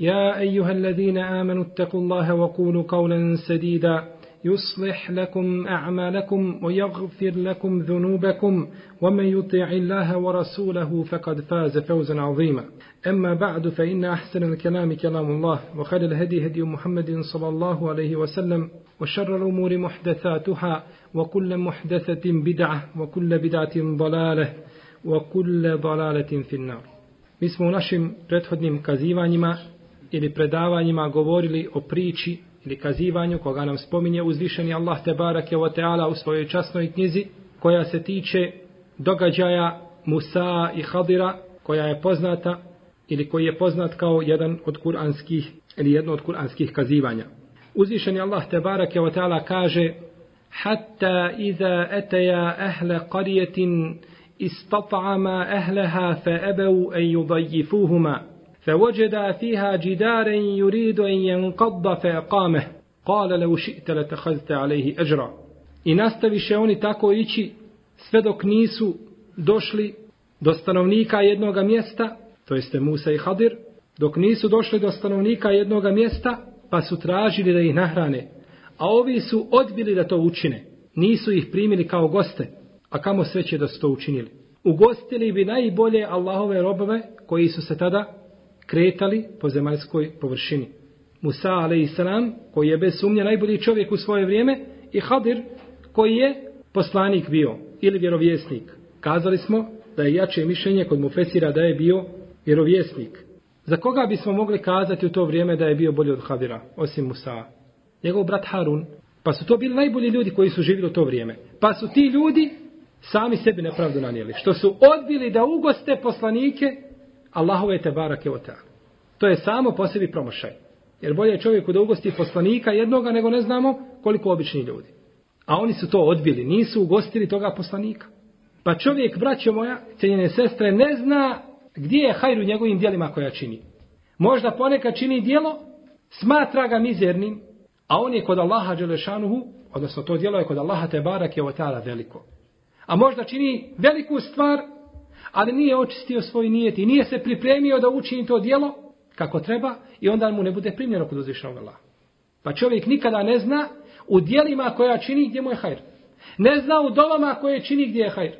يا أيها الذين آمنوا اتقوا الله وقولوا قولا سديدا. يصلح لكم أعمالكم ويغفر لكم ذنوبكم. ومن يطع الله ورسوله فقد فاز فوزا عظيما. أما بعد فإن أحسن الكلام كلام الله وخير الهدي هدي محمد صلى الله عليه وسلم وشر الأمور محدثاتها وكل محدثة بدعة وكل بدعة ضلالة وكل ضلالة في النار. Mi smo u našim prethodnim kazivanjima ili predavanjima govorili o priči ili kazivanju koga nam spominje uzvišeni Allah te barake o teala u svojoj časnoj knjizi koja se tiče događaja Musa i Hadira koja je poznata ili koji je poznat kao jedan od kuranskih ili jedno od kuranskih kazivanja. Uzvišeni Allah te barake o teala kaže hatta iza eteja ahle qarijetin istat'ama ahleha fa ebeu en yudajifuhuma فوجد فيها جدارا يريد أن ينقض فأقامه قال لو شئت لتخذت عليه أجرا I nastaviše oni tako ići sve dok nisu došli do stanovnika jednog mjesta, to jeste Musa i Hadir, dok nisu došli do stanovnika jednog mjesta, pa su tražili da ih nahrane. A ovi su odbili da to učine. Nisu ih primili kao goste, a kamo sreće da su to učinili. Ugostili bi najbolje Allahove robove koji su se tada kretali po zemaljskoj površini. Musa a.s. koji je bez sumnje najbolji čovjek u svoje vrijeme i Hadir koji je poslanik bio ili vjerovjesnik. Kazali smo da je jače mišljenje kod Mufesira da je bio vjerovjesnik. Za koga bismo mogli kazati u to vrijeme da je bio bolji od Hadira, osim Musa? Njegov brat Harun. Pa su to bili najbolji ljudi koji su živjeli u to vrijeme. Pa su ti ljudi sami sebi nepravdu nanijeli. Što su odbili da ugoste poslanike Allahove te barake o To je samo po sebi promašaj. Jer bolje je čovjeku da ugosti poslanika jednoga nego ne znamo koliko obični ljudi. A oni su to odbili, nisu ugostili toga poslanika. Pa čovjek, braćo moja, cijenjene sestre, ne zna gdje je hajru njegovim dijelima koja čini. Možda ponekad čini dijelo, smatra ga mizernim, a on je kod Allaha Đelešanuhu, odnosno to dijelo je kod Allaha te je o veliko. A možda čini veliku stvar, ali nije očistio svoj nijet i nije se pripremio da učini to dijelo kako treba i onda mu ne bude primljeno kod uzvišenog Allaha. Pa čovjek nikada ne zna u dijelima koja čini gdje mu je hajr. Ne zna u dovama koje čini gdje je hajr.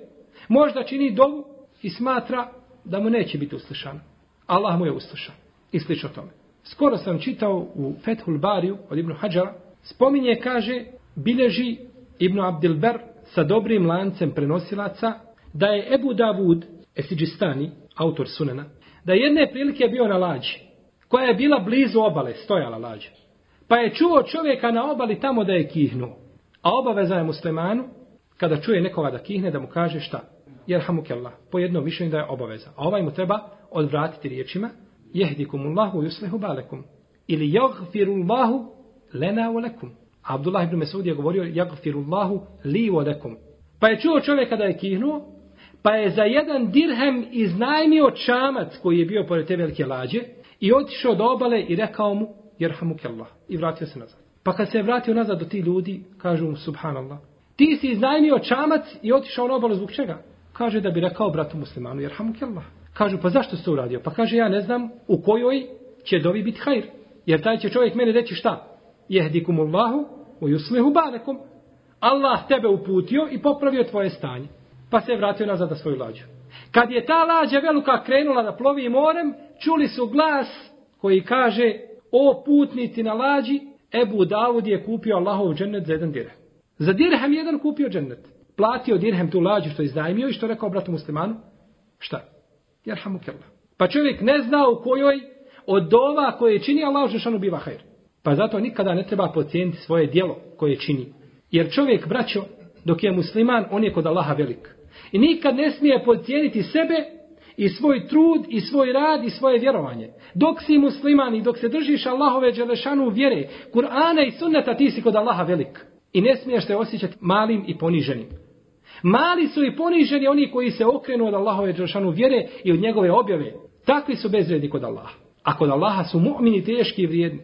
Možda čini dovu i smatra da mu neće biti uslišan. Allah mu je uslišan. I slično tome. Skoro sam čitao u Fethul Bariju od Ibnu Hadžara. Spominje, kaže, bilježi Ibnu Abdilber sa dobrim lancem prenosilaca da je Ebu Davud Esidžistani, autor Sunena, da je jedne prilike bio na lađi, koja je bila blizu obale, stojala lađa. Pa je čuo čovjeka na obali tamo da je kihnuo. A obaveza je muslimanu, kada čuje nekoga da kihne, da mu kaže šta? Jer po jednom mišljenju da je obaveza. A ovaj mu treba odvratiti riječima, jehdikumullahu yuslihu balekum. Ili jagfirullahu lena u. Abdullah ibn Mesud je govorio jagfirullahu li u. Pa je čuo čovjeka da je kihnuo, pa je za jedan dirhem iznajmio čamac koji je bio pored te velike lađe i otišao do obale i rekao mu jerhamukallah i vratio se nazad. Pa kad se je vratio nazad do ti ljudi, kažu mu subhanallah. Ti si iznajmio čamac i otišao na obalu zbog čega? Kaže da bi rekao bratu muslimanu jerhamukallah. Kažu pa zašto si to uradio? Pa kaže ja ne znam u kojoj će dovi biti hajr. Jer taj će čovjek meni reći šta? Jehdikumullahu u yuslihu balekom. Allah tebe uputio i popravio tvoje stanje. Pa se je vratio nazad na svoju lađu. Kad je ta lađa veluka krenula da plovi morem, čuli su glas koji kaže o putnici na lađi, Ebu Davud je kupio Allahov džennet za jedan dirhem. Za dirhem jedan kupio džennet. Platio dirhem tu lađu što je iznajmio i što rekao bratu muslimanu. Šta? Jerhamu kella. Pa čovjek ne zna u kojoj od dova koje čini Allah Žešanu biva hajr. Pa zato nikada ne treba pocijeniti svoje dijelo koje čini. Jer čovjek, braćo, dok je musliman, on je kod Allaha velik. I nikad ne smije podcijeniti sebe i svoj trud i svoj rad i svoje vjerovanje. Dok si musliman i dok se držiš Allahove Đelešanu vjere, Kur'ana i sunneta ti si kod Allaha velik. I ne smiješ se osjećati malim i poniženim. Mali su i poniženi oni koji se okrenu od Allahove Đelešanu vjere i od njegove objave. Takvi su bezvredni kod Allaha. A kod Allaha su mu'mini teški i vrijedni.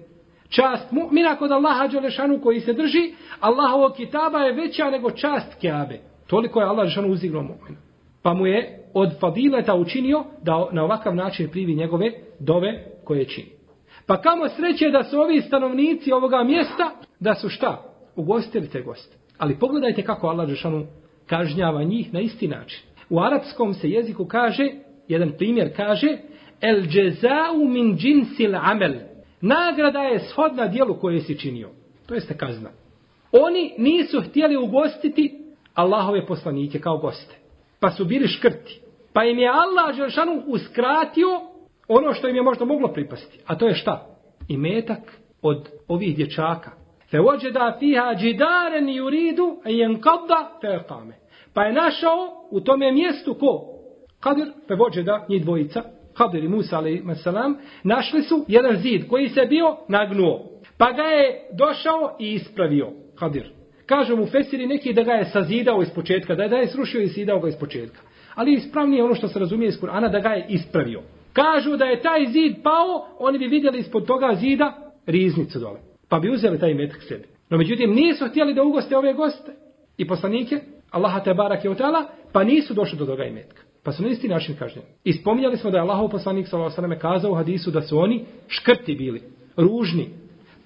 Čast mu'mina kod Allaha Đelešanu koji se drži, Allahovog kitaba je veća nego čast Keabe. Toliko je Allah Žešanu uzdignuo mu'mina. Pa mu je od fadileta učinio da na ovakav način privi njegove dove koje čini. Pa kamo sreće da su ovi stanovnici ovoga mjesta, da su šta? Ugostili te goste. Ali pogledajte kako Allah Žešanu kažnjava njih na isti način. U arapskom se jeziku kaže, jedan primjer kaže, el džezau min džinsil amel. Nagrada je shodna dijelu koje si činio. To jeste kazna. Oni nisu htjeli ugostiti Allahove poslanike kao goste. Pa su bili škrti. Pa im je Allah Žešanu uskratio ono što im je možda moglo pripasti. A to je šta? I metak od ovih dječaka. Fe ođeda fiha džidaren juridu a jen kadda fe kame. Pa je našao u tome mjestu ko? Kadir, fe ođeda, njih dvojica, Kadir i Musa, a.s. našli su jedan zid koji se bio nagnuo. Pa ga je došao i ispravio. Kadir. Kažu mu Fesiri neki da ga je sazidao iz početka, da je, da je srušio i sidao ga iz početka. Ali ispravnije ono što se razumije iz Kur'ana da ga je ispravio. Kažu da je taj zid pao, oni bi vidjeli ispod toga zida riznicu dole. Pa bi uzeli taj metak sebi. No međutim nisu htjeli da ugoste ove goste i poslanike, Allaha te barak je utala, pa nisu došli do toga imetka. Pa su na isti način kažnjeni. I spominjali smo da je Allahov poslanik s.a.v. kazao u hadisu da su oni škrti bili, ružni,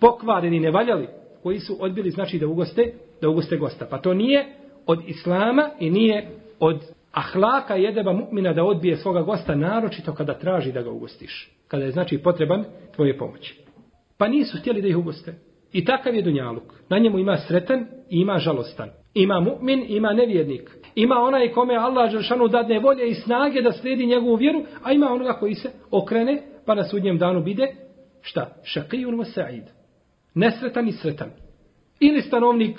pokvareni, nevaljali, koji su odbili znači da ugoste, da uguste gosta. Pa to nije od islama i nije od ahlaka jedeba mu'mina da odbije svoga gosta, naročito kada traži da ga ugostiš. Kada je znači potreban tvoje pomoći. Pa nisu htjeli da ih ugoste. I takav je Dunjaluk. Na njemu ima sretan i ima žalostan. Ima mu'min, ima nevjernik. Ima onaj kome Allah Žešanu dadne volje i snage da slijedi njegovu vjeru, a ima onoga koji se okrene pa na sudnjem danu bide šta? Šaqijun wa sa'id. Nesretan i sretan. Ili stanovnik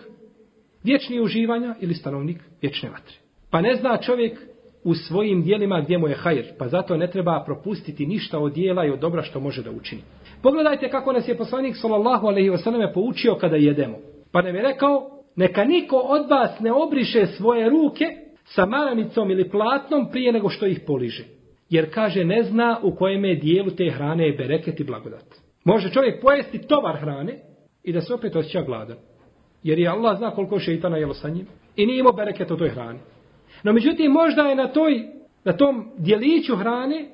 vječni uživanja ili stanovnik vječne vatre. Pa ne zna čovjek u svojim dijelima gdje mu je hajr, pa zato ne treba propustiti ništa od dijela i od dobra što može da učini. Pogledajte kako nas je poslanik sallallahu alejhi ve selleme poučio kada jedemo. Pa nam je rekao: "Neka niko od vas ne obriše svoje ruke sa maramicom ili platnom prije nego što ih poliže." Jer kaže ne zna u kojem je dijelu te hrane je bereket i blagodat. Može čovjek pojesti tovar hrane i da se opet osjeća gladan. Jer je Allah zna koliko šeitana jelo sa njim i nije imao bereket u toj hrani. No međutim, možda je na toj, na tom dijeliću hrane,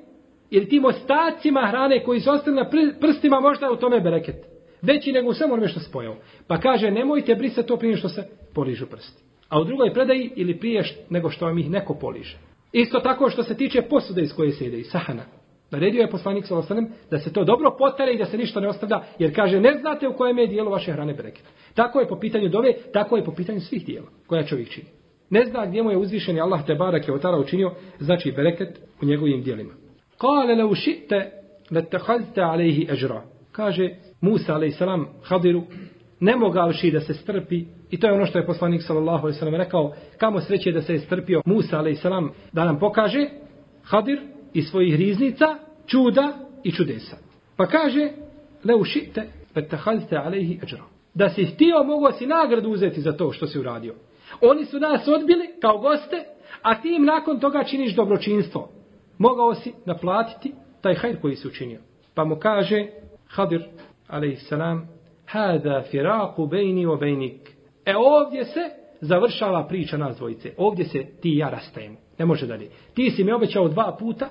ili tim ostacima hrane koji su ostali na prstima, možda je u tome bereket. Veći nego u svemu onome što spojao. Pa kaže, nemojte brisati to prije što se poližu prsti. A u drugoj predaji, ili prije nego što vam ih neko poliže. Isto tako što se tiče posude iz koje se jede, i sahana. Naredio je poslanik Salosanem da se to dobro potere i da se ništa ne ostavlja, jer kaže ne znate u kojem je dijelu vaše hrane bereket. Tako je po pitanju dove, tako je po pitanju svih dijela koja čovjek čini. Ne zna gdje mu je uzvišeni Allah te barak je otara učinio, znači bereket u njegovim dijelima. Kale le ušite le tehazite alejhi ežra. Kaže Musa a.s. Hadiru, ne mogavši da se strpi, i to je ono što je poslanik sallallahu alejhi ve rekao, kamo sreće da se je strpio Musa a.s. da nam pokaže Hadir i svojih riznica, čuda i čudesa. Pa kaže, le ušite le tehazite alejhi ežra. Da si htio, mogo si nagradu uzeti za to što si uradio. Oni su nas odbili kao goste, a ti im nakon toga činiš dobročinstvo. Mogao si naplatiti taj hajr koji si učinio. Pa mu kaže Hadir, alaihissalam, hada firaku bejni o bejnik. E ovdje se završava priča nas dvojice. Ovdje se ti i ja rastajemo. Ne može dalje. Ti si mi obećao dva puta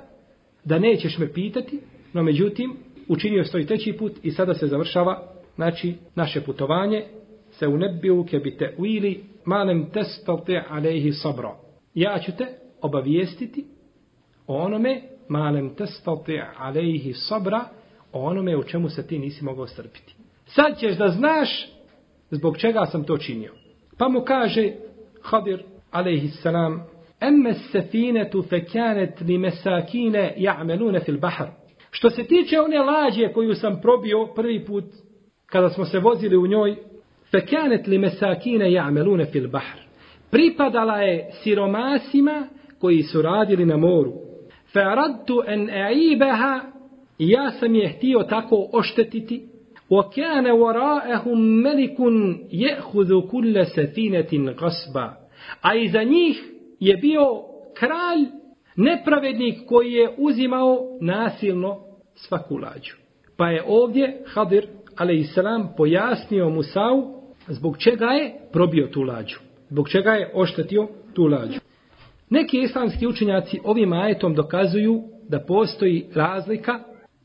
da nećeš me pitati, no međutim, učinio je stoj treći put i sada se završava znači, naše putovanje se unebiju kebite uili malem testati alejhi sabra. Ja ću te obavijestiti o onome malem testati alejhi sabra o onome u čemu se ti nisi mogao strpiti. Sad ćeš da znaš zbog čega sam to činio. Pa mu kaže Hadir, alaihissalam, Emme sefinetu fekanet li mesakine ja'melune fil bahar. Što se tiče one lađe koju sam probio prvi put kada smo se vozili u njoj, fekanet li mesakine ja'melune fil bahar. Pripadala je siromasima koji su radili na moru. Fa'radtu en e'ibeha ja sam je htio tako oštetiti. Wa kana ملك malikun ya'khudhu سفينة safinatin qasba. A iza njih je bio kralj nepravednik koji je uzimao nasilno svaku lađu. Pa je ovdje Hadir alejselam pojasnio Musau zbog čega je probio tu lađu. Zbog čega je oštetio tu lađu. Neki islamski učenjaci ovim ajetom dokazuju da postoji razlika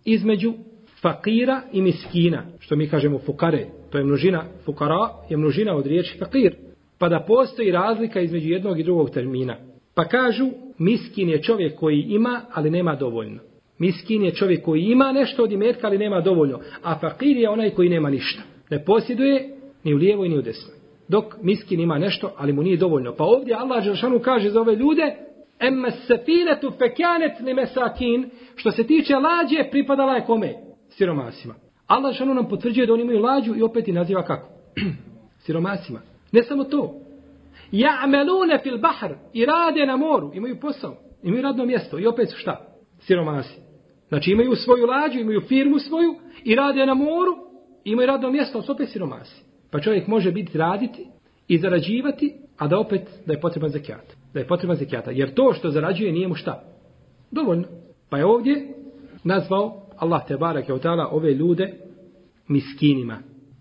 između fakira i miskina, što mi kažemo fukare, to je množina, fukara je množina od riječi fakir, pa da postoji razlika između jednog i drugog termina. Pa kažu, miskin je čovjek koji ima, ali nema dovoljno. Miskin je čovjek koji ima nešto od imetka, ali nema dovoljno. A fakir je onaj koji nema ništa. Ne posjeduje ni u lijevoj ni u desnoj. Dok miskin ima nešto, ali mu nije dovoljno. Pa ovdje Allah Đelšanu kaže za ove ljude, Emme sefinetu fekjanet li mesakin, što se tiče lađe, pripadala je kome? Siromasima. Allah Đelšanu nam potvrđuje da oni imaju lađu i opet i naziva kako? Siromasima. Ne samo to. Ja'melune fil bahr i rade na moru, imaju posao, imaju radno mjesto i opet su šta? Siromasi. Znači imaju svoju lađu, imaju firmu svoju i rade na moru, imaju radno mjesto, ali su opet siromasi. Pa čovjek može biti raditi i zarađivati, a da opet da je potreban zekijat. Da je potreban zekijata. Jer to što zarađuje nije mu šta? Dovoljno. Pa je ovdje nazvao Allah te barak je ove ljude miskinima.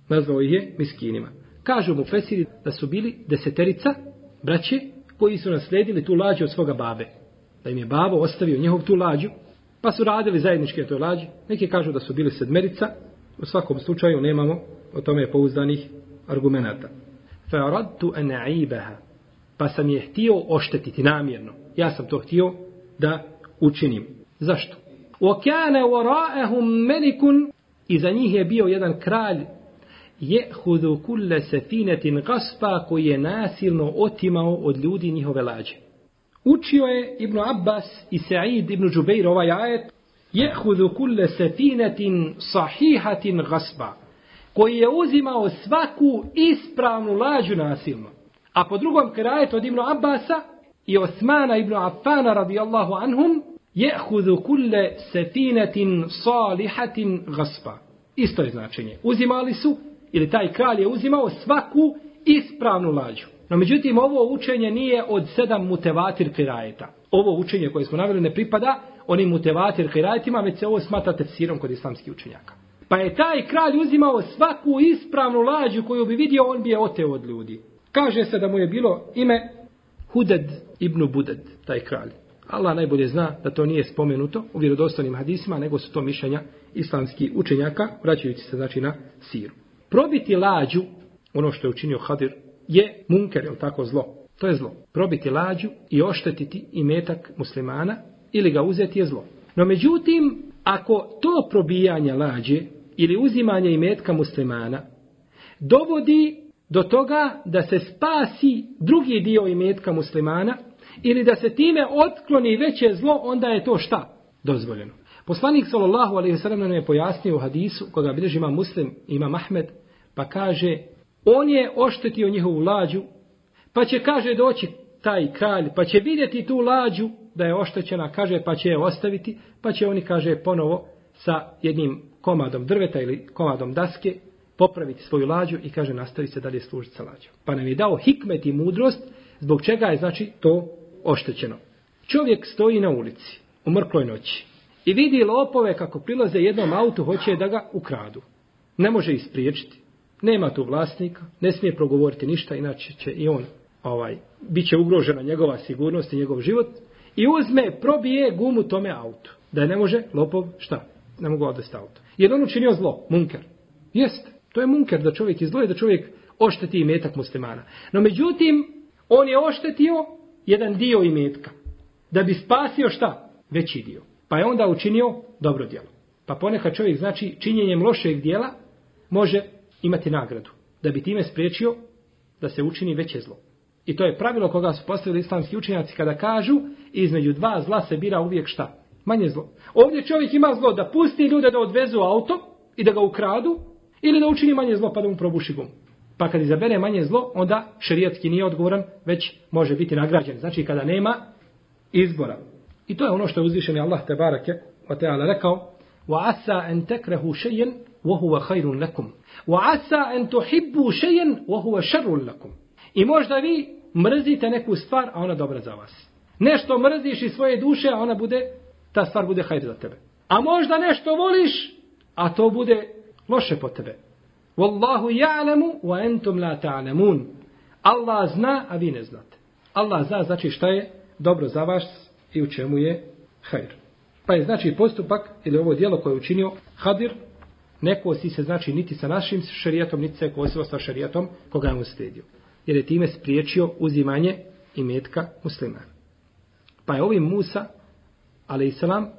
Nazvao ih je miskinima. Kažu mu Fesiri da su bili deseterica braće koji su nasledili tu lađu od svoga babe. Da im je babo ostavio njehov tu lađu, pa su radili zajednički na toj lađi. Neki kažu da su bili sedmerica, u svakom slučaju nemamo o tome pouzdanih argumenata. Fa'radtu an a'ibaha. Pa sam je htio oštetiti namjerno. Ja sam to htio da učinim. Zašto? Wa kana wara'ahum malikun iza njih je bio jedan kralj jehudu kulle sefinetin gaspa koji je nasilno otimao od ljudi njihove lađe. Učio je Ibn Abbas i Sa'id Ibn Đubeir ovaj ajet jehudu kulle sefinetin sahihatin gaspa koji je uzimao svaku ispravnu lađu nasilno. A po drugom krajetu od Ibn Abbasa i Osmana Ibn Affana radijallahu anhum jehudu kulle sefinetin salihatin gaspa. Isto je značenje. Uzimali su ili taj kralj je uzimao svaku ispravnu lađu. No međutim, ovo učenje nije od sedam mutevatir kirajeta. Ovo učenje koje smo naveli ne pripada onim mutevatir kirajetima, već se ovo smatra tefsirom kod islamskih učenjaka. Pa je taj kralj uzimao svaku ispravnu lađu koju bi vidio, on bi je oteo od ljudi. Kaže se da mu je bilo ime Huded ibn Buded, taj kralj. Allah najbolje zna da to nije spomenuto u vjerodostanim hadisima, nego su to mišljenja islamskih učenjaka, vraćajući se znači na siru probiti lađu, ono što je učinio Hadir, je munker, je tako zlo? To je zlo. Probiti lađu i oštetiti imetak muslimana ili ga uzeti je zlo. No međutim, ako to probijanje lađe ili uzimanje imetka muslimana dovodi do toga da se spasi drugi dio imetka muslimana ili da se time otkloni veće zlo, onda je to šta? Dozvoljeno. Poslanik sallallahu alejhi ve sellem nam je pojasnio u hadisu koga bilježi ima Muslim ima Ahmed pa kaže on je oštetio njihovu lađu pa će kaže doći taj kralj pa će vidjeti tu lađu da je oštećena kaže pa će je ostaviti pa će oni kaže ponovo sa jednim komadom drveta ili komadom daske popraviti svoju lađu i kaže nastavi se dalje služiti sa lađom. Pa nam je dao hikmet i mudrost zbog čega je znači to oštećeno. Čovjek stoji na ulici u mrkloj noći i vidi lopove kako prilaze jednom autu, hoće da ga ukradu. Ne može ispriječiti. Nema tu vlasnika, ne smije progovoriti ništa, inače će i on, ovaj, bit će ugrožena njegova sigurnost i njegov život. I uzme, probije gumu tome autu. Da je ne može, lopov, šta? Ne mogu odvesti auto. Jer on učinio zlo, munker. Jest, to je munker da čovjek izloje, da čovjek ošteti imetak muslimana. No međutim, on je oštetio jedan dio imetka. Da bi spasio šta? Veći dio. Pa je onda učinio dobro djelo. Pa ponekad čovjek znači činjenjem lošeg dijela može imati nagradu. Da bi time spriječio da se učini veće zlo. I to je pravilo koga su postavili islamski učenjaci kada kažu između dva zla se bira uvijek šta? Manje zlo. Ovdje čovjek ima zlo da pusti ljude da odvezu auto i da ga ukradu ili da učini manje zlo pa da mu probuši gum. Pa kad izabere manje zlo, onda šerijatski nije odgovoran, već može biti nagrađen. Znači kada nema izbora. I to je ono što je uzvišeni Allah te barake o teala rekao وَعَسَا أَن تَكْرَهُ شَيْئًا وَهُوَ خَيْرٌ لَكُمْ وَعَسَا أَن تُحِبُّ شَيْئًا وَهُوَ شَرٌ لَكُمْ I možda vi mrzite neku stvar, a ona dobra za vas. Nešto mrziš iz svoje duše, a ona bude, ta stvar bude hajde za tebe. A možda nešto voliš, a to bude loše po tebe. Wallahu ja'lamu wa entum la ta'lamun. Allah zna, a vi ne znate. Allah zna znači šta je dobro za vas i u čemu je hajr. Pa je znači postupak ili ovo dijelo koje je učinio Hadir, ne kosi se znači niti sa našim šerijatom, niti se kosilo sa šerijatom koga je mu. Jer je time spriječio uzimanje i metka muslima. Pa je ovim Musa, ali i selam,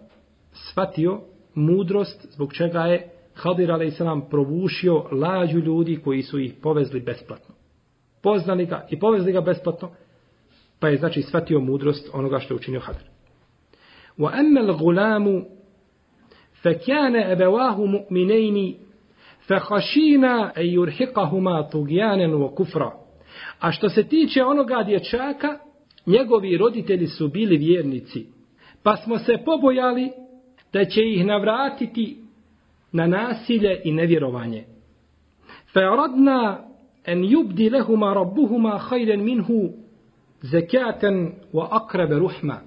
shvatio mudrost zbog čega je Hadir a.s. provušio lađu ljudi koji su ih povezli besplatno. Poznali ga i povezli ga besplatno, pa je znači shvatio mudrost onoga što je učinio Hadar. Wa amma al-ghulamu fa kana abawahu mu'minayn fa khashina an yurhiqahuma tughyanan wa kufra. A što se tiče onoga dječaka, njegovi roditelji su bili vjernici, pa smo se pobojali da će ih navratiti na nasilje i nevjerovanje. Fa'radna an yubdi lahumā rabbuhuma khayran minhu zakatan wa aqrab ruhma.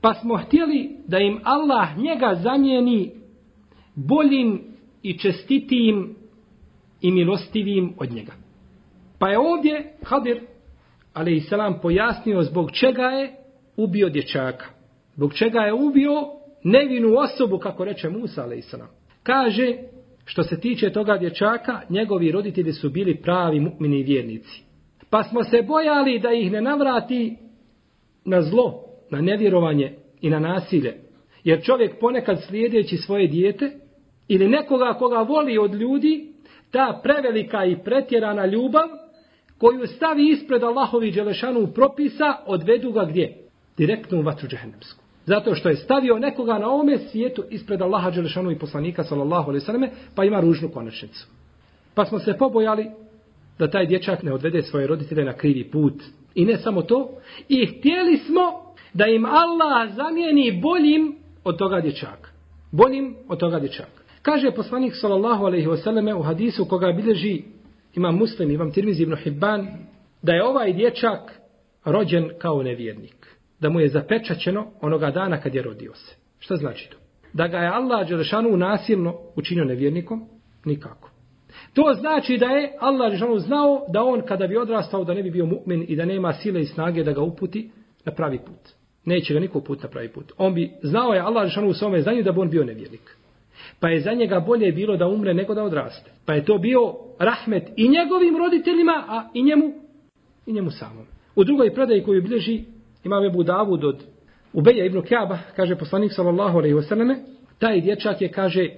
Pa smo htjeli da im Allah njega zamijeni boljim i čestitijim i milostivijim od njega. Pa je ovdje Hadir ali i selam pojasnio zbog čega je ubio dječaka. Zbog čega je ubio nevinu osobu, kako reče Musa, ali i selam. Kaže, što se tiče toga dječaka, njegovi roditelji su bili pravi mu'mini vjernici. Pa smo se bojali da ih ne navrati na zlo, na nevjerovanje i na nasilje. Jer čovjek ponekad slijedeći svoje dijete ili nekoga koga voli od ljudi, ta prevelika i pretjerana ljubav koju stavi ispred Allahovi Đelešanu propisa, odvedu ga gdje? Direktno u vatru džehennemsku. Zato što je stavio nekoga na ovome svijetu ispred Allaha Đelešanu i poslanika sallallahu alaihi sallame, pa ima ružnu konačnicu. Pa smo se pobojali da taj dječak ne odvede svoje roditelje na krivi put. I ne samo to, i htjeli smo da im Allah zamijeni boljim od toga dječaka. Boljim od toga dječaka. Kaže poslanik sallallahu alaihi selleme u hadisu koga bilježi imam muslim, imam tirmizi ibn Hibban, da je ovaj dječak rođen kao nevjernik da mu je zapečaćeno onoga dana kad je rodio se. Šta znači to? Da ga je Allah Đelešanu nasilno učinio nevjernikom? Nikako. To znači da je Allah Žešanu znao da on kada bi odrastao da ne bi bio mu'min i da nema sile i snage da ga uputi na pravi put. Neće ga niko put na pravi put. On bi znao je Allah Žešanu u svome znanju da bi on bio nevjernik. Pa je za njega bolje bilo da umre nego da odraste. Pa je to bio rahmet i njegovim roditeljima, a i njemu, i njemu samom. U drugoj predaji koju bilježi Imam Ebu Davud od Ubeja ibn Kjaba, kaže poslanik sallallahu alaihi wasallam, taj dječak je, kaže,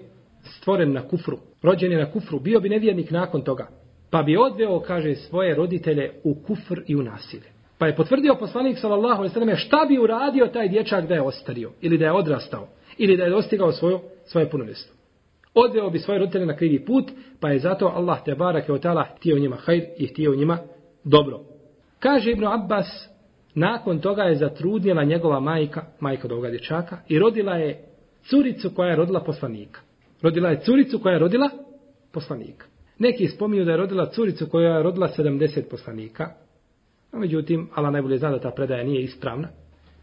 stvoren na kufru, rođen je na kufru, bio bi nevjernik nakon toga, pa bi odveo, kaže, svoje roditelje u kufr i u nasilje. Pa je potvrdio poslanik sallallahu alaihi wasallam šta bi uradio taj dječak da je ostario, ili da je odrastao, ili da je dostigao svoju, svoje punoljestvo. Odveo bi svoje roditelje na krivi put, pa je zato Allah te barake taala htio njima hajr i htio njima dobro. Kaže Ibn Abbas, Nakon toga je zatrudnjela njegova majka, majka od ovoga dječaka, i rodila je curicu koja je rodila poslanika. Rodila je curicu koja je rodila poslanika. Neki spominju da je rodila curicu koja je rodila 70 poslanika. A međutim, Allah najbolje zna da ta predaja nije ispravna,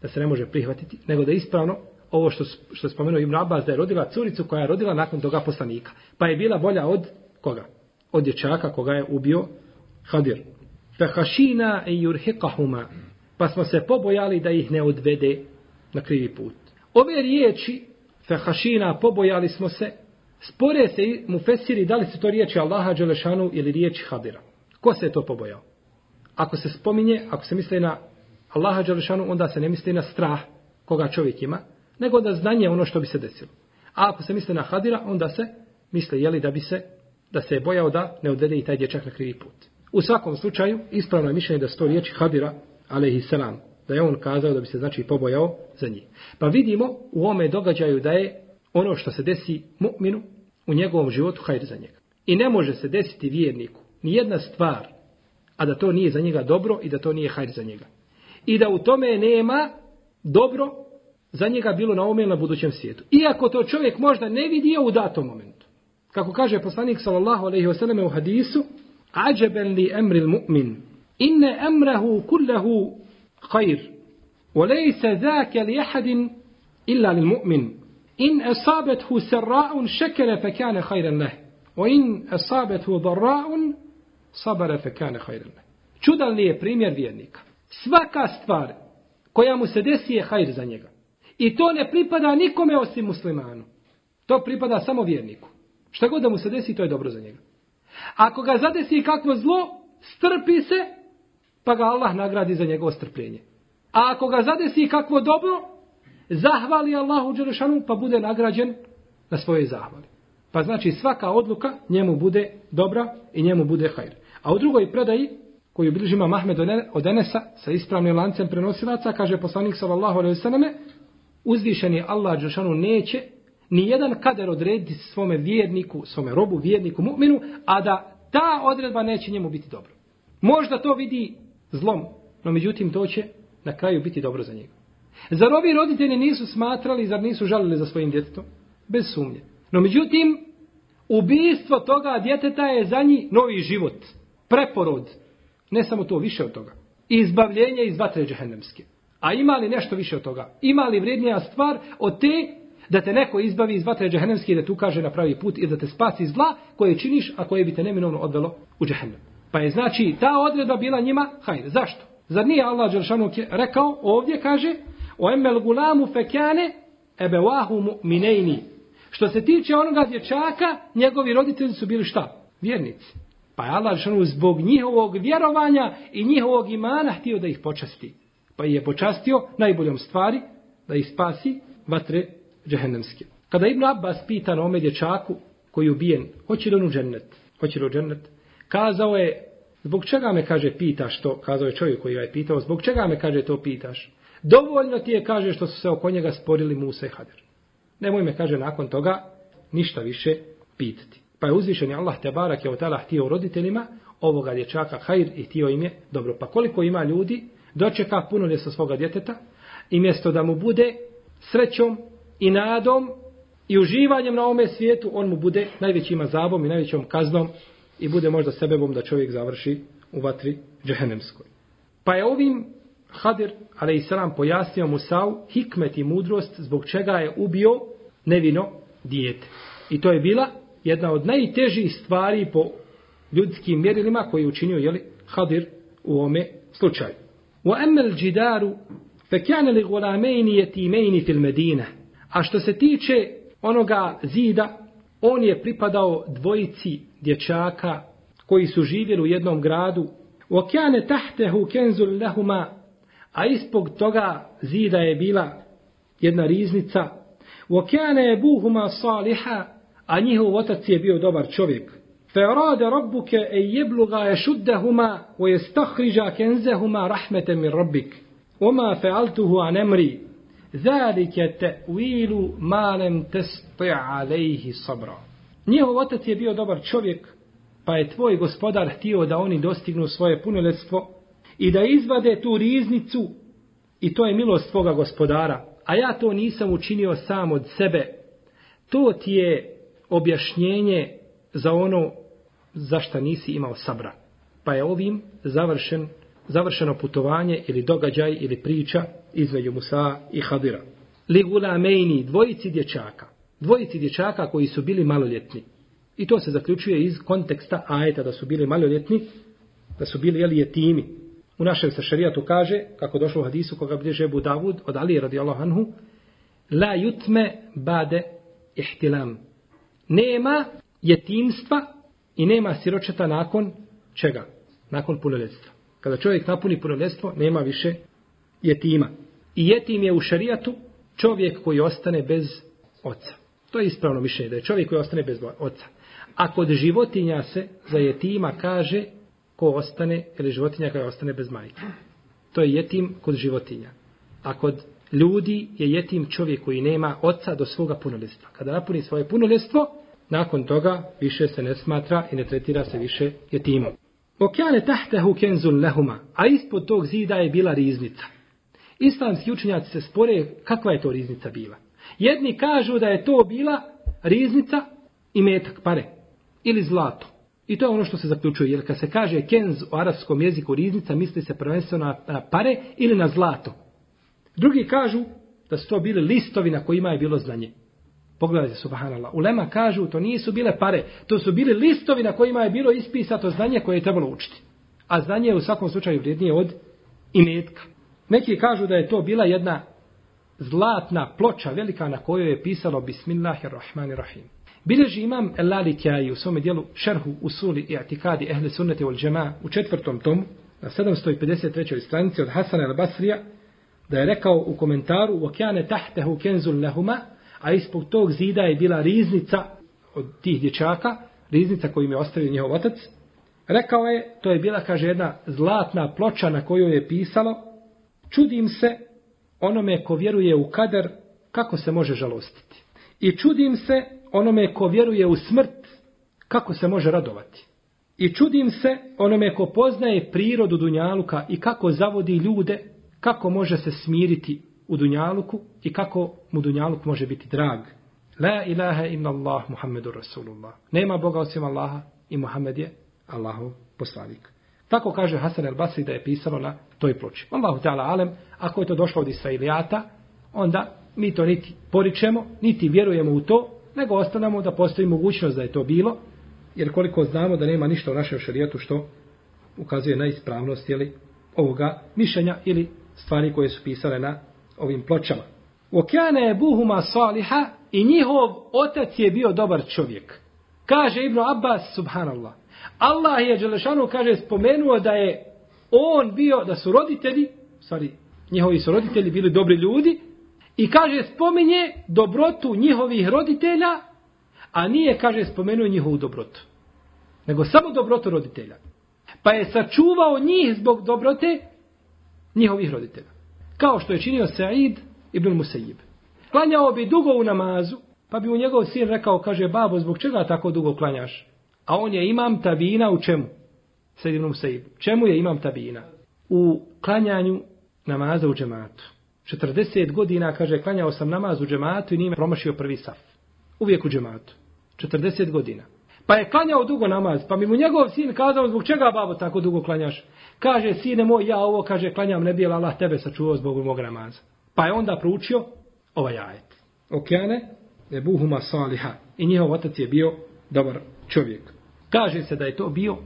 da se ne može prihvatiti, nego da je ispravno ovo što, što je spomenuo Ibn Abbas, da je rodila curicu koja je rodila nakon toga poslanika. Pa je bila bolja od koga? Od dječaka koga je ubio Hadir. Fehašina i yurhiqahuma. pa smo se pobojali da ih ne odvede na krivi put. Ove riječi, fehašina, pobojali smo se, spore se mu fesiri da li se to riječi Allaha Đelešanu ili riječi Hadira. Ko se je to pobojao? Ako se spominje, ako se misli na Allaha Đelešanu, onda se ne misli na strah koga čovjek ima, nego da znanje ono što bi se desilo. A ako se misli na Hadira, onda se misli jeli da bi se da se je bojao da ne odvede i taj dječak na krivi put. U svakom slučaju, ispravno je mišljenje da sto riječi Hadira, alaihi selam, da je on kazao da bi se znači pobojao za njih. Pa vidimo u ome događaju da je ono što se desi mu'minu u njegovom životu hajr za njega. I ne može se desiti vjerniku ni jedna stvar, a da to nije za njega dobro i da to nije hajr za njega. I da u tome nema dobro za njega bilo na ovom ili na budućem svijetu. Iako to čovjek možda ne vidio u datom momentu. Kako kaže poslanik sallallahu alejhi ve selleme u hadisu, ajaban li amri al-mu'min, inna amrahu kulluhu khair, wa laysa zaka li ahadin illa lil-mu'min. In asabathu sarra'un shakara fa kana khayran leh. wa in asabathu dharra'un sabara fa kana khayran leh. Čudan li je primjer vjernika? Svaka stvar koja mu se desi je hajr za njega. I to ne pripada nikome osim muslimanu. To pripada samo vjerniku. Šta god da mu se desi, to je dobro za njega. Ako ga zadesi kakvo zlo, strpi se, pa ga Allah nagradi za njegovo strpljenje. A ako ga zadesi kakvo dobro, zahvali Allahu Đelešanu, pa bude nagrađen na svoje zahvali. Pa znači svaka odluka njemu bude dobra i njemu bude hajr. A u drugoj predaji, koju bilježi Mahmed od Enesa, sa ispravnim lancem prenosilaca, kaže poslanik sallallahu alaihi sallam, uzvišeni Allah Đelešanu neće ni jedan kader odrediti svome vjerniku, svome robu, vjerniku, mu'minu, a da ta odredba neće njemu biti dobro. Možda to vidi zlom, no međutim to će na kraju biti dobro za njega. Zar ovi roditelji nisu smatrali, zar nisu žalili za svojim djetetom? Bez sumnje. No međutim, ubijstvo toga djeteta je za njih novi život, preporod. Ne samo to, više od toga. Izbavljenje iz vatre džehennemske. A ima li nešto više od toga? Ima li vrijednija stvar od te da te neko izbavi iz vatre džehennemske i da tu kaže na pravi put i da te spasi zla koje činiš, a koje bi te neminovno odvelo u džehennem. Pa je znači ta odredba bila njima, hajde, zašto? Zar nije Allah Đelšanu rekao, ovdje kaže, o emel gulamu fekane ebevahu mu'minejni. Što se tiče onoga dječaka, njegovi roditelji su bili šta? Vjernici. Pa je Allah Đelšanu zbog njihovog vjerovanja i njihovog imana htio da ih počasti. Pa je počastio najboljom stvari da ih spasi vatre džehennemske. Kada Ibn Abbas pita na ome dječaku koji je ubijen, hoće li on u džennet? Hoće li u džennet? Kazao je, zbog čega me kaže pitaš to? Kazao je čovjek koji ga je pitao, zbog čega me kaže to pitaš? Dovoljno ti je kaže što su se oko njega sporili Musa i Hadir. Nemoj me kaže nakon toga ništa više pitati. Pa je uzvišen Allah te barak je otala htio roditeljima ovoga dječaka hajr i htio im je dobro. Pa koliko ima ljudi dočeka puno sa svoga djeteta i mjesto da mu bude srećom i nadom i uživanjem na ovome svijetu, on mu bude najvećim azabom i najvećom kaznom i bude možda sebebom da čovjek završi u vatri džehennemskoj. Pa je ovim Hadir, ali i sram, pojasnio Musau hikmet i mudrost zbog čega je ubio nevino dijete. I to je bila jedna od najtežih stvari po ljudskim mjerilima koji je učinio jeli, Hadir u ome slučaju. Wa emel džidaru fekjane li gulamejni jetimejni fil medine. A što se tiče onoga zida, on je pripadao dvojici dječaka koji su živjeli u jednom gradu. Wa kjane tahtehu kenzul lehuma A ispog toga zida je bila jedna riznica. وَكَانَ يَبُوهُمَا صَالِحًا A njihov otac je bio dobar čovjek. فَرَادَ رَبُّكَ أَنْ يَبْلُغَا يَشُدَّهُمَا وَيَسْتَخْرِجَا كَنْزَهُمَا رَحْمَةً مِنْ رَبِّكَ وَمَا فَعَلْتُهُ عَنْ أَمْرِي Zalike te'wilu malem testi alejhi sabra. Njihov otac je bio dobar čovjek, pa je tvoj gospodar htio da oni dostignu svoje punoljetstvo i da izvade tu riznicu i to je milost tvoga gospodara. A ja to nisam učinio sam od sebe. To ti je objašnjenje za ono zašta nisi imao sabra. Pa je ovim završen završeno putovanje ili događaj ili priča između Musa i Hadira. Ligula mejni, dvojici dječaka. Dvojici dječaka koji su bili maloljetni. I to se zaključuje iz konteksta ajeta da su bili maloljetni, da su bili jeli jetimi. U našem se šerijatu kaže, kako došlo u hadisu koga bliže Ebu Davud od Ali radijallahu anhu, la jutme bade ihtilam. Nema jetimstva i nema siročeta nakon čega? Nakon punoljetstva. Kada čovjek napuni punoljetstvo, nema više jetima. I jetim je u šerijatu čovjek koji ostane bez oca. To je ispravno mišljenje, da je čovjek koji ostane bez oca. A kod životinja se za jetima kaže ko ostane, ili životinja koja ostane bez majke. To je jetim kod životinja. A kod ljudi je jetim čovjek koji nema oca do svoga punoljestva. Kada napuni svoje punoljestvo, nakon toga više se ne smatra i ne tretira se više jetimom. Okjane tahtehu kenzun lehuma, a ispod tog zida je bila riznica. Islamski učenjaci se spore kakva je to riznica bila. Jedni kažu da je to bila riznica i metak, pare, ili zlato. I to je ono što se zaključuje, jer kad se kaže kenz u arapskom jeziku riznica, misli se prvenstveno na pare ili na zlato. Drugi kažu da su to bili listovi na kojima je bilo znanje. Pogledajte, subhanallah. Ulema kažu, to nisu bile pare, to su bili listovi na kojima je bilo ispisato znanje koje je trebalo učiti. A znanje je u svakom slučaju vrijednije od imetka. Neki kažu da je to bila jedna zlatna ploča velika na kojoj je pisalo Bismillahirrahmanirrahim. Bileži imam Elali Kjaji u svome dijelu šerhu usuli i atikadi ehle sunnete ul džema u četvrtom tomu na 753. stranici od Hasana al Basrija da je rekao u komentaru وَكَانَ تَحْتَهُ كَنْزُ لَهُمَا a ispod tog zida je bila riznica od tih dječaka, riznica koju im je ostavio njihov otac. Rekao je, to je bila, kaže, jedna zlatna ploča na kojoj je pisalo, čudim se onome ko vjeruje u kader, kako se može žalostiti. I čudim se onome ko vjeruje u smrt, kako se može radovati. I čudim se onome ko poznaje prirodu Dunjaluka i kako zavodi ljude, kako može se smiriti u Dunjaluku i kako mu Dunjaluk može biti drag. La ilaha illa Allah Muhammedur Rasulullah. Nema Boga osim Allaha i Muhammed je Allahov poslanik. Tako kaže Hasan el Basri da je pisano na toj ploči. Allahu ta'ala alem, ako je to došlo od Israilijata, onda mi to niti poričemo, niti vjerujemo u to, nego ostavljamo da postoji mogućnost da je to bilo, jer koliko znamo da nema ništa u našem šarijetu što ukazuje na ispravnost jeli, ovoga mišljenja ili stvari koje su pisane na ovim pločama. Okjane je buhuma saliha i njihov otac je bio dobar čovjek. Kaže Ibn Abbas, subhanallah. Allah je Đelešanu, kaže, spomenuo da je on bio, da su roditelji, stvari, njihovi su roditelji bili dobri ljudi, i kaže, spominje dobrotu njihovih roditelja, a nije, kaže, spomenuo njihovu dobrotu. Nego samo dobrotu roditelja. Pa je sačuvao njih zbog dobrote njihovih roditelja. Kao što je činio Sa'id ibn Musayyib. Klanjao bi dugo u namazu, pa bi mu njegov sin rekao, kaže, babo, zbog čega tako dugo klanjaš? A on je imam tabina u čemu? Sa'id ibn Musayyib. Čemu je imam tabina? U klanjanju namaza u džematu. 40 godina, kaže, klanjao sam namaz u džematu i nije promašio prvi saf. Uvijek u džematu. 40 godina. Pa je klanjao dugo namaz, pa mi mu njegov sin kazao, zbog čega babo tako dugo klanjaš? Kaže, sine moj, ja ovo, kaže, klanjam ne bijel, Allah tebe sačuvao zbog mog namaza. Pa je onda proučio ovaj ajet. Okeane, ebuhuma buhuma saliha. I njihov otac je bio dobar čovjek. Kaže se da je to bio,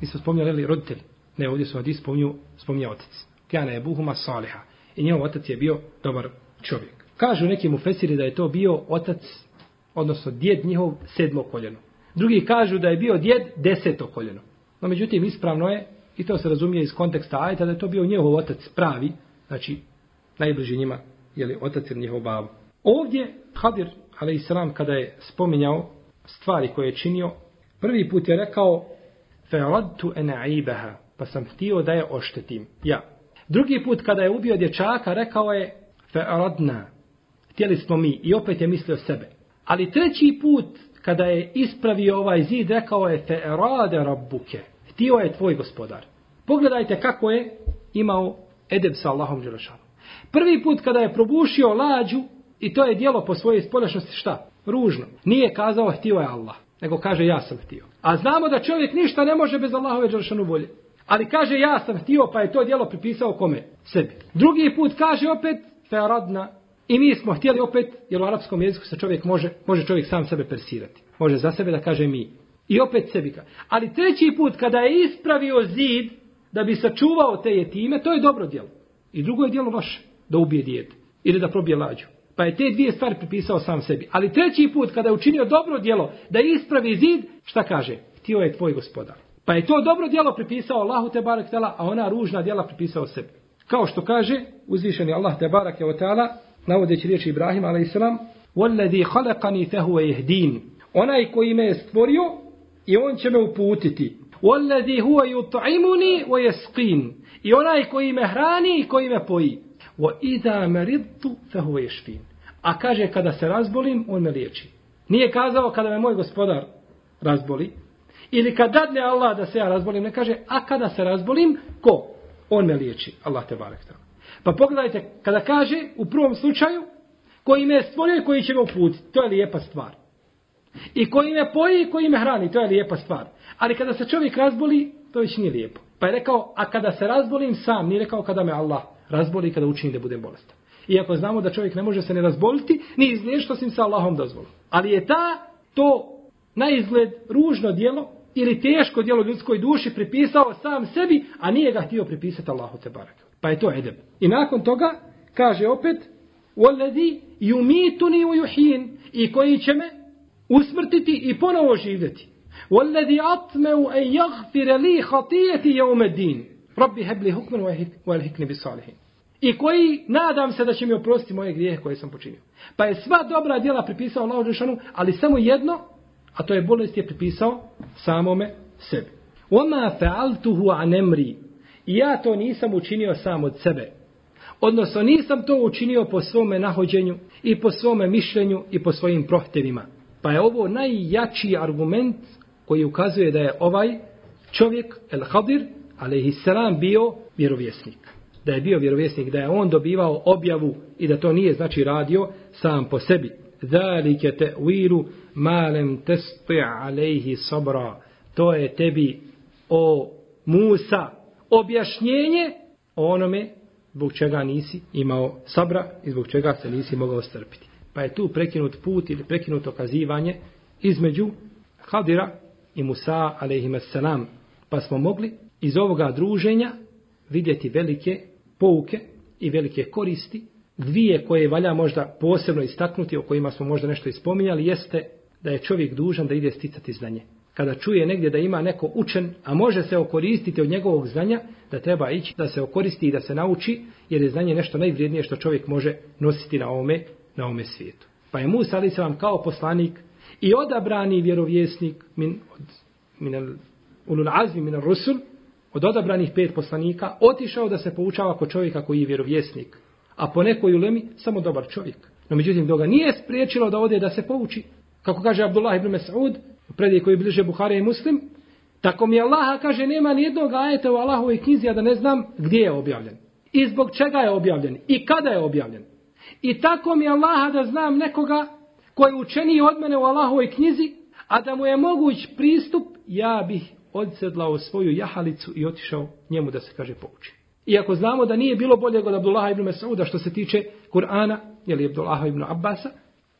mi smo spominjali roditelj. Ne, ovdje su hadis spominju, spominja otac. Okeane, je buhuma saliha. I njegov otac je bio dobar čovjek. Kažu neki mu fesiri da je to bio otac, odnosno djed njihov sedmo koljeno. Drugi kažu da je bio djed deseto koljeno. No međutim, ispravno je I to se razumije iz konteksta ajta da je to bio njihov otac pravi, znači najbliži njima, je li otac ili njihov babo. Ovdje Hadir, ali i sram, kada je spominjao stvari koje je činio, prvi put je rekao fe'radtu enaibaha, pa sam htio da je oštetim. Ja. Drugi put kada je ubio dječaka, rekao je fe'radna, htjeli smo mi i opet je mislio sebe. Ali treći put kada je ispravio ovaj zid, rekao je fe'rade rabbuke, htio je tvoj gospodar. Pogledajte kako je imao edeb sa Allahom Đelešanu. Prvi put kada je probušio lađu, i to je dijelo po svojoj spoljašnosti šta? Ružno. Nije kazao htio je Allah, nego kaže ja sam htio. A znamo da čovjek ništa ne može bez Allahove Đelešanu volje. Ali kaže ja sam htio, pa je to djelo pripisao kome? Sebi. Drugi put kaže opet, feradna i mi smo htjeli opet, jer u arapskom jeziku se čovjek može, može čovjek sam sebe persirati. Može za sebe da kaže mi. I opet sebi ka. Ali treći put kada je ispravio zid da bi sačuvao te jetime, to je dobro djelo. I drugo je djelo vaše, da ubije dijete ili da probije lađu. Pa je te dvije stvari pripisao sam sebi. Ali treći put kada je učinio dobro djelo da ispravi zid, šta kaže? Htio je tvoj gospodar. Pa je to dobro djelo pripisao Allahu te barek tela, a ona ružna djela pripisao sebi. Kao što kaže uzvišeni Allah te barek je o tala, navodeći riječi Ibrahima alaihissalam, وَالَّذِي خَلَقَنِي فَهُوَ يَهْدِينَ onaj koji me je stvorio i on će me uputiti. Wallazi huwa yut'imuni wa yasqin. I onaj koji me hrani i koji me poji. Wa idha maridtu fa huwa yashfin. A kaže kada se razbolim, on me liječi. Nije kazao kada me moj gospodar razboli. Ili kad dadne Allah da se ja razbolim, ne kaže, a kada se razbolim, ko? On me liječi. Allah te barek Pa pogledajte, kada kaže u prvom slučaju, koji me stvorio i koji će me uputiti, to je lijepa stvar. I koji me poji i koji me hrani, to je lijepa stvar. Ali kada se čovjek razboli, to već nije lijepo. Pa je rekao, a kada se razbolim sam, nije rekao kada me Allah razboli kada učini da budem bolestan. Iako znamo da čovjek ne može se ne razboliti, ni izliješ sim sa Allahom dozvolom. Ali je ta, to na izgled ružno dijelo ili teško dijelo ljudskoj duši pripisao sam sebi, a nije ga htio pripisati Allahu te barak. Pa je to edeb. I nakon toga kaže opet, وَالَّذِي يُمِيتُنِي وَيُحِينَ I koji će me usmrtiti i ponovo živjeti. وَالَّذِي أَطْمَوْ أَنْ يَغْفِرَ لِي خَطِيَتِ يَوْمَ الدِّينِ رَبِّ هَبْ لِي حُكْمًا وَالْحِكْنِ بِصَالِحِينَ I koji nadam se da će mi oprostiti moje grijehe koje sam počinio. Pa je sva dobra djela pripisao Allahu Đešanu, ali samo jedno, a to je bolest je pripisao samome sebi. Oma fe'altuhu anemri. I ja to nisam učinio sam od sebe. Odnosno nisam to učinio po svome nahođenju i po svome mišljenju i po svojim prohtevima. Pa je ovo najjači argument koji ukazuje da je ovaj čovjek, El Hadir, alaihissalam, bio vjerovjesnik. Da je bio vjerovjesnik, da je on dobivao objavu i da to nije znači radio sam po sebi. Zalike te uiru malem testi alejhi sabra. To je tebi o Musa objašnjenje onome zbog čega nisi imao sabra i zbog čega se nisi mogao strpiti. Pa je tu prekinut put ili prekinut okazivanje između Hadira i Musa alaihimassalam. Pa smo mogli iz ovoga druženja vidjeti velike pouke i velike koristi. Dvije koje valja možda posebno istaknuti, o kojima smo možda nešto ispominjali, jeste da je čovjek dužan da ide sticati znanje. Kada čuje negdje da ima neko učen, a može se okoristiti od njegovog znanja, da treba ići da se okoristi i da se nauči, jer je znanje nešto najvrijednije što čovjek može nositi na ovome, na ovome svijetu. Pa je Musa ali se vam kao poslanik i odabrani vjerovjesnik min, od, min ulul azmi min rusul, od odabranih pet poslanika, otišao da se poučava kod čovjeka koji je vjerovjesnik. A po nekoj ulemi, samo dobar čovjek. No međutim, doga nije spriječilo da ode da se pouči. Kako kaže Abdullah ibn Mas'ud, u prediji koji bliže Buhare i Muslim, tako mi Allaha kaže, nema ni jednog ajeta u Allahovoj knjizi, a da ne znam gdje je objavljen. I zbog čega je objavljen. I kada je objavljen. I tako mi Allaha da znam nekoga koji je učeniji od mene u Allahovoj knjizi, a da mu je moguć pristup, ja bih odsedlao svoju jahalicu i otišao njemu da se kaže pouči. Iako znamo da nije bilo bolje od Abdullaha ibn Mas'uda što se tiče Kur'ana, ili Abdullaha ibn Abbasa,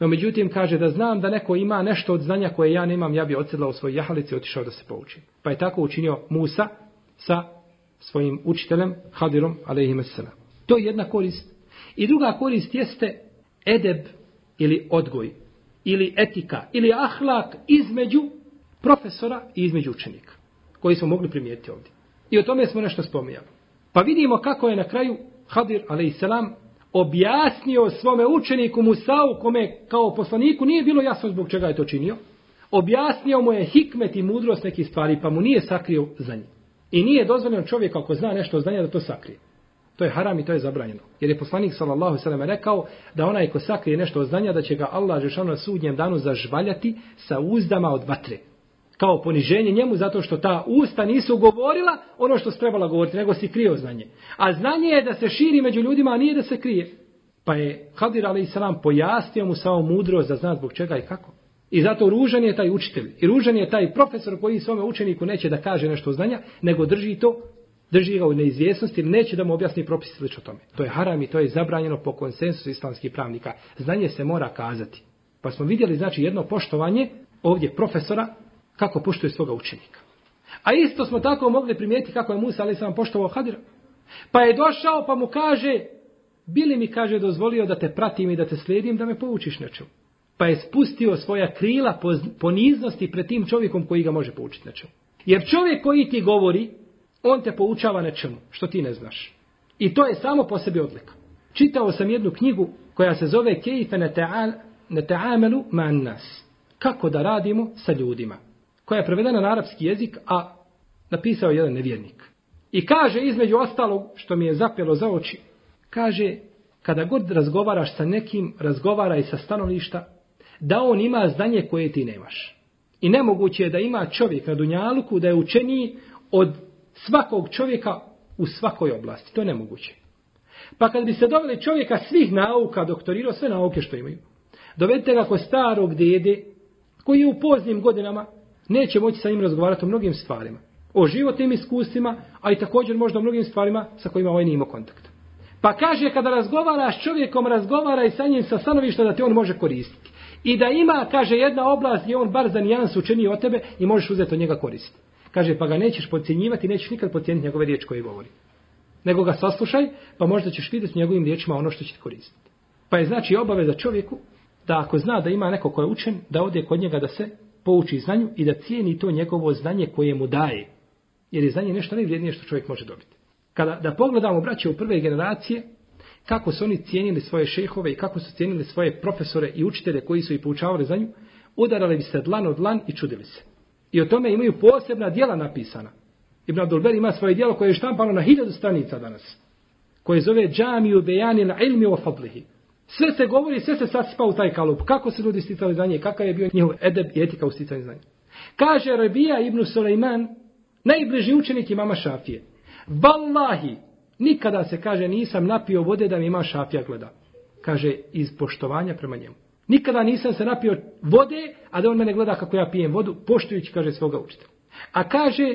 no međutim kaže da znam da neko ima nešto od znanja koje ja nemam, ja bih odsedlao svoj jahalici i otišao da se pouči. Pa je tako učinio Musa sa svojim učiteljem Hadirom, alaihimassalam. To je jedna korist. I druga korist jeste edeb ili odgoj, ili etika, ili ahlak između profesora i između učenika, koji smo mogli primijetiti ovdje. I o tome smo nešto spominjali. Pa vidimo kako je na kraju Hadir, a.s. objasnio svome učeniku Musau, kome kao poslaniku nije bilo jasno zbog čega je to činio, objasnio mu je hikmet i mudrost nekih stvari, pa mu nije sakrio za njih. I nije dozvoljeno čovjek ako zna nešto o znanja da to sakrije. To je haram i to je zabranjeno. Jer je poslanik sallallahu sallam rekao da onaj ko sakrije nešto od znanja da će ga Allah žešano na sudnjem danu zažvaljati sa uzdama od vatre. Kao poniženje njemu zato što ta usta nisu govorila ono što se trebala govoriti, nego si krio znanje. A znanje je da se širi među ljudima, a nije da se krije. Pa je Hadir a.s. pojasnio mu samo mudrost da zna zbog čega i kako. I zato ružan je taj učitelj. I ružan je taj profesor koji svome učeniku neće da kaže nešto znanja, nego drži to, drži ga u neizvjesnosti neće da mu objasni propis slično tome. To je haram i to je zabranjeno po konsensusu islamskih pravnika. Znanje se mora kazati. Pa smo vidjeli znači jedno poštovanje ovdje profesora kako poštuje svoga učenika. A isto smo tako mogli primijetiti kako je Musa ali sam poštovao Hadira. Pa je došao pa mu kaže, bili mi kaže dozvolio da te pratim i da te slijedim da me poučiš nečemu pa je spustio svoja krila poniznosti pred tim čovjekom koji ga može poučiti nečemu. Jer čovjek koji ti govori, on te poučava nečemu, što ti ne znaš. I to je samo po sebi odlika. Čitao sam jednu knjigu koja se zove Kejfe ne ma'an nas. kako da radimo sa ljudima, koja je prevedena na arapski jezik, a napisao jedan nevjernik. I kaže između ostalog, što mi je zapelo za oči, kaže, kada god razgovaraš sa nekim, razgovaraj sa stanovišta, da on ima znanje koje ti nemaš. I nemoguće je da ima čovjek na Dunjaluku da je učeniji od svakog čovjeka u svakoj oblasti. To je nemoguće. Pa kad bi se doveli čovjeka svih nauka, doktorirao sve nauke što imaju, dovedite ga kod starog dede, koji je u poznim godinama, neće moći sa njim razgovarati o mnogim stvarima. O životnim iskustvima, a i također možda o mnogim stvarima sa kojima ovaj nije imao kontakt. Pa kaže, kada razgovaraš s čovjekom, razgovaraj sa njim sa stanovišta da te on može koristiti. I da ima, kaže, jedna oblast gdje on bar za nijans učini od tebe i možeš uzeti od njega koristiti. Kaže, pa ga nećeš podcjenjivati, nećeš nikad podcijeniti njegove riječi koje govori. Nego ga saslušaj, pa možda ćeš vidjeti njegovim riječima ono što će ti koristiti. Pa je znači obaveza čovjeku da ako zna da ima neko ko je učen, da ode kod njega da se pouči znanju i da cijeni to njegovo znanje koje mu daje. Jer je znanje nešto najvrijednije što čovjek može dobiti. Kada da pogledamo braće u prve generacije, kako su oni cijenili svoje šehove i kako su cijenili svoje profesore i učitelje koji su ih poučavali za nju, udarali bi se dlan od dlan i čudili se. I o tome imaju posebna dijela napisana. Ibn Abdulber ima svoje dijelo koje je štampano na hiljadu stranica danas. Koje zove Džamiju Bejanil ilmi o fadlihi. Sve se govori, sve se sasipa u taj kalup. Kako su ljudi sticali znanje, kakav je bio njihov edeb i etika u sticanju znanja. Kaže Rabija ibn Suleiman, najbliži učenik imama Šafije. Wallahi, nikada se kaže nisam napio vode da mi ima Šafija gleda. Kaže iz poštovanja prema njemu. Nikada nisam se napio vode, a da on mene gleda kako ja pijem vodu, poštujući, kaže, svoga učitelja. A kaže,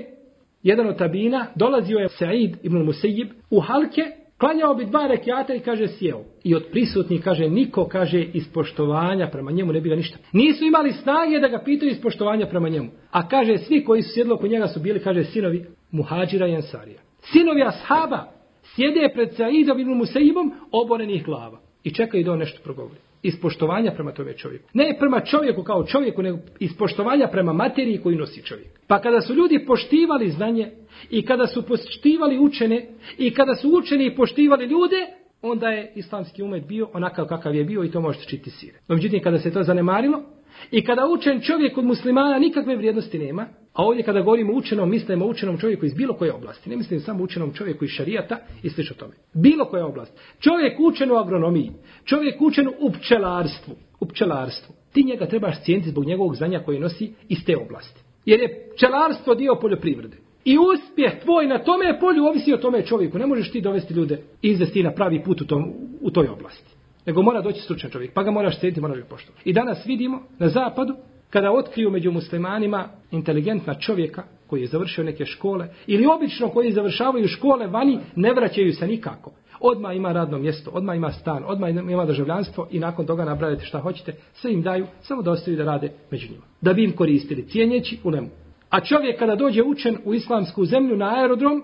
jedan od tabina, dolazio je Sa'id ibn Musejib u halke, klanjao bi dva rekiata i kaže sjeo. I od prisutnih kaže niko kaže iz poštovanja prema njemu ne bi ga ništa. Nisu imali snage da ga pitaju iz poštovanja prema njemu. A kaže svi koji su sjedlo oko njega su bili kaže sinovi Muhađira i Ansarija. Sinovi ashaba sjede pred Saidom ibn Musaibom oborenih glava i čekaju da on nešto progovori. Iz poštovanja prema tome čovjeku. Ne prema čovjeku kao čovjeku, nego iz poštovanja prema materiji koju nosi čovjek. Pa kada su ljudi poštivali znanje i kada su poštivali učene i kada su učeni i poštivali ljude, onda je islamski umet bio onakav kakav je bio i to možete čiti sire. No, međutim, kada se to zanemarilo i kada učen čovjek od muslimana nikakve vrijednosti nema, A ovdje kada govorimo učenom, mislimo učenom čovjeku iz bilo koje oblasti. Ne mislim samo učenom čovjeku iz šarijata i sl. tome. Bilo koja oblast. Čovjek učen u agronomiji. Čovjek učen u pčelarstvu. U pčelarstvu. Ti njega trebaš cijeniti zbog njegovog znanja koje nosi iz te oblasti. Jer je pčelarstvo dio poljoprivrede. I uspjeh tvoj na tome polju ovisi o tome čovjeku. Ne možeš ti dovesti ljude i izvesti na pravi put u, tom, u toj oblasti. Nego mora doći stručan čovjek. Pa ga moraš cijeniti, moraš ga poštovati. I danas vidimo na zapadu kada otkriju među muslimanima inteligentna čovjeka koji je završio neke škole ili obično koji završavaju škole vani ne vraćaju se nikako. Odma ima radno mjesto, odma ima stan, odma ima državljanstvo i nakon toga nabrajate šta hoćete, sve im daju, samo da ostaju da rade među njima. Da bi im koristili, cijenjeći u lemu. A čovjek kada dođe učen u islamsku zemlju na aerodrom,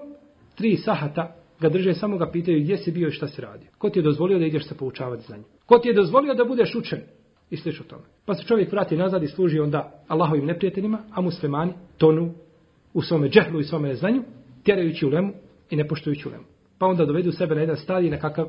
tri sahata ga drže, samo ga pitaju gdje si bio i šta si radio. Ko ti je dozvolio da ideš se poučavati znanje? Ko ti je dozvolio da budeš učen? i slično tome. Pa se čovjek vrati nazad i služi onda Allahovim neprijateljima, a muslimani tonu u svome džehlu i svome neznanju, tjerajući u lemu i ne poštujući u lemu. Pa onda dovedu sebe na jedan stadij na kakav,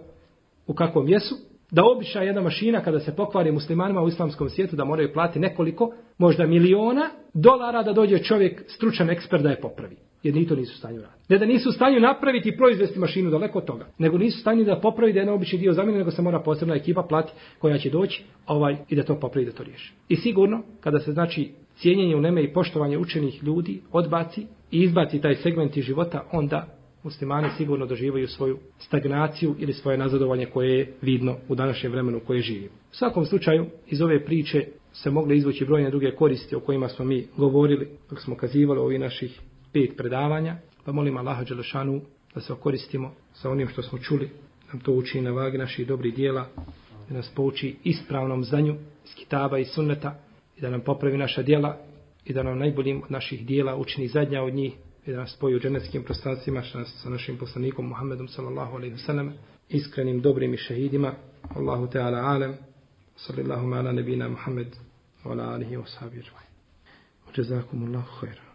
u kakvom jesu, da običaj jedna mašina kada se pokvari muslimanima u islamskom svijetu da moraju plati nekoliko, možda miliona dolara da dođe čovjek, stručan ekspert da je popravi. Jer ni to nisu u stanju raditi. Ne da nisu u stanju napraviti i proizvesti mašinu daleko od toga. Nego nisu u stanju da popravi da je jedan obični dio zamjene, nego se mora posebna ekipa plati koja će doći ovaj, i da to popravi da to riješi. I sigurno, kada se znači cijenjenje u neme i poštovanje učenih ljudi odbaci i izbaci taj segment iz života, onda muslimani sigurno doživaju svoju stagnaciju ili svoje nazadovanje koje je vidno u današnjem vremenu u koje živimo. U svakom slučaju, iz ove priče se mogle izvući brojne druge koristi o kojima smo mi govorili, dok smo kazivali ovi naših pet predavanja, pa molim Allaha Đelešanu da se okoristimo sa onim što smo čuli, nam to uči na vagi naših dobrih dijela, da nas pouči ispravnom znanju iz kitaba i sunneta i da nam popravi naša dijela i da nam najboljim od naših dijela učini zadnja od njih i da nas spoji u dženevskim prostancima sa našim poslanikom Muhammedom sallallahu alaihi wasallam iskrenim dobrim i šehidima. Allahu Teala alem. Sallallahu ala nebina Muhammed wa ala alihi wa sahbihi wa jazakumullahu khairan.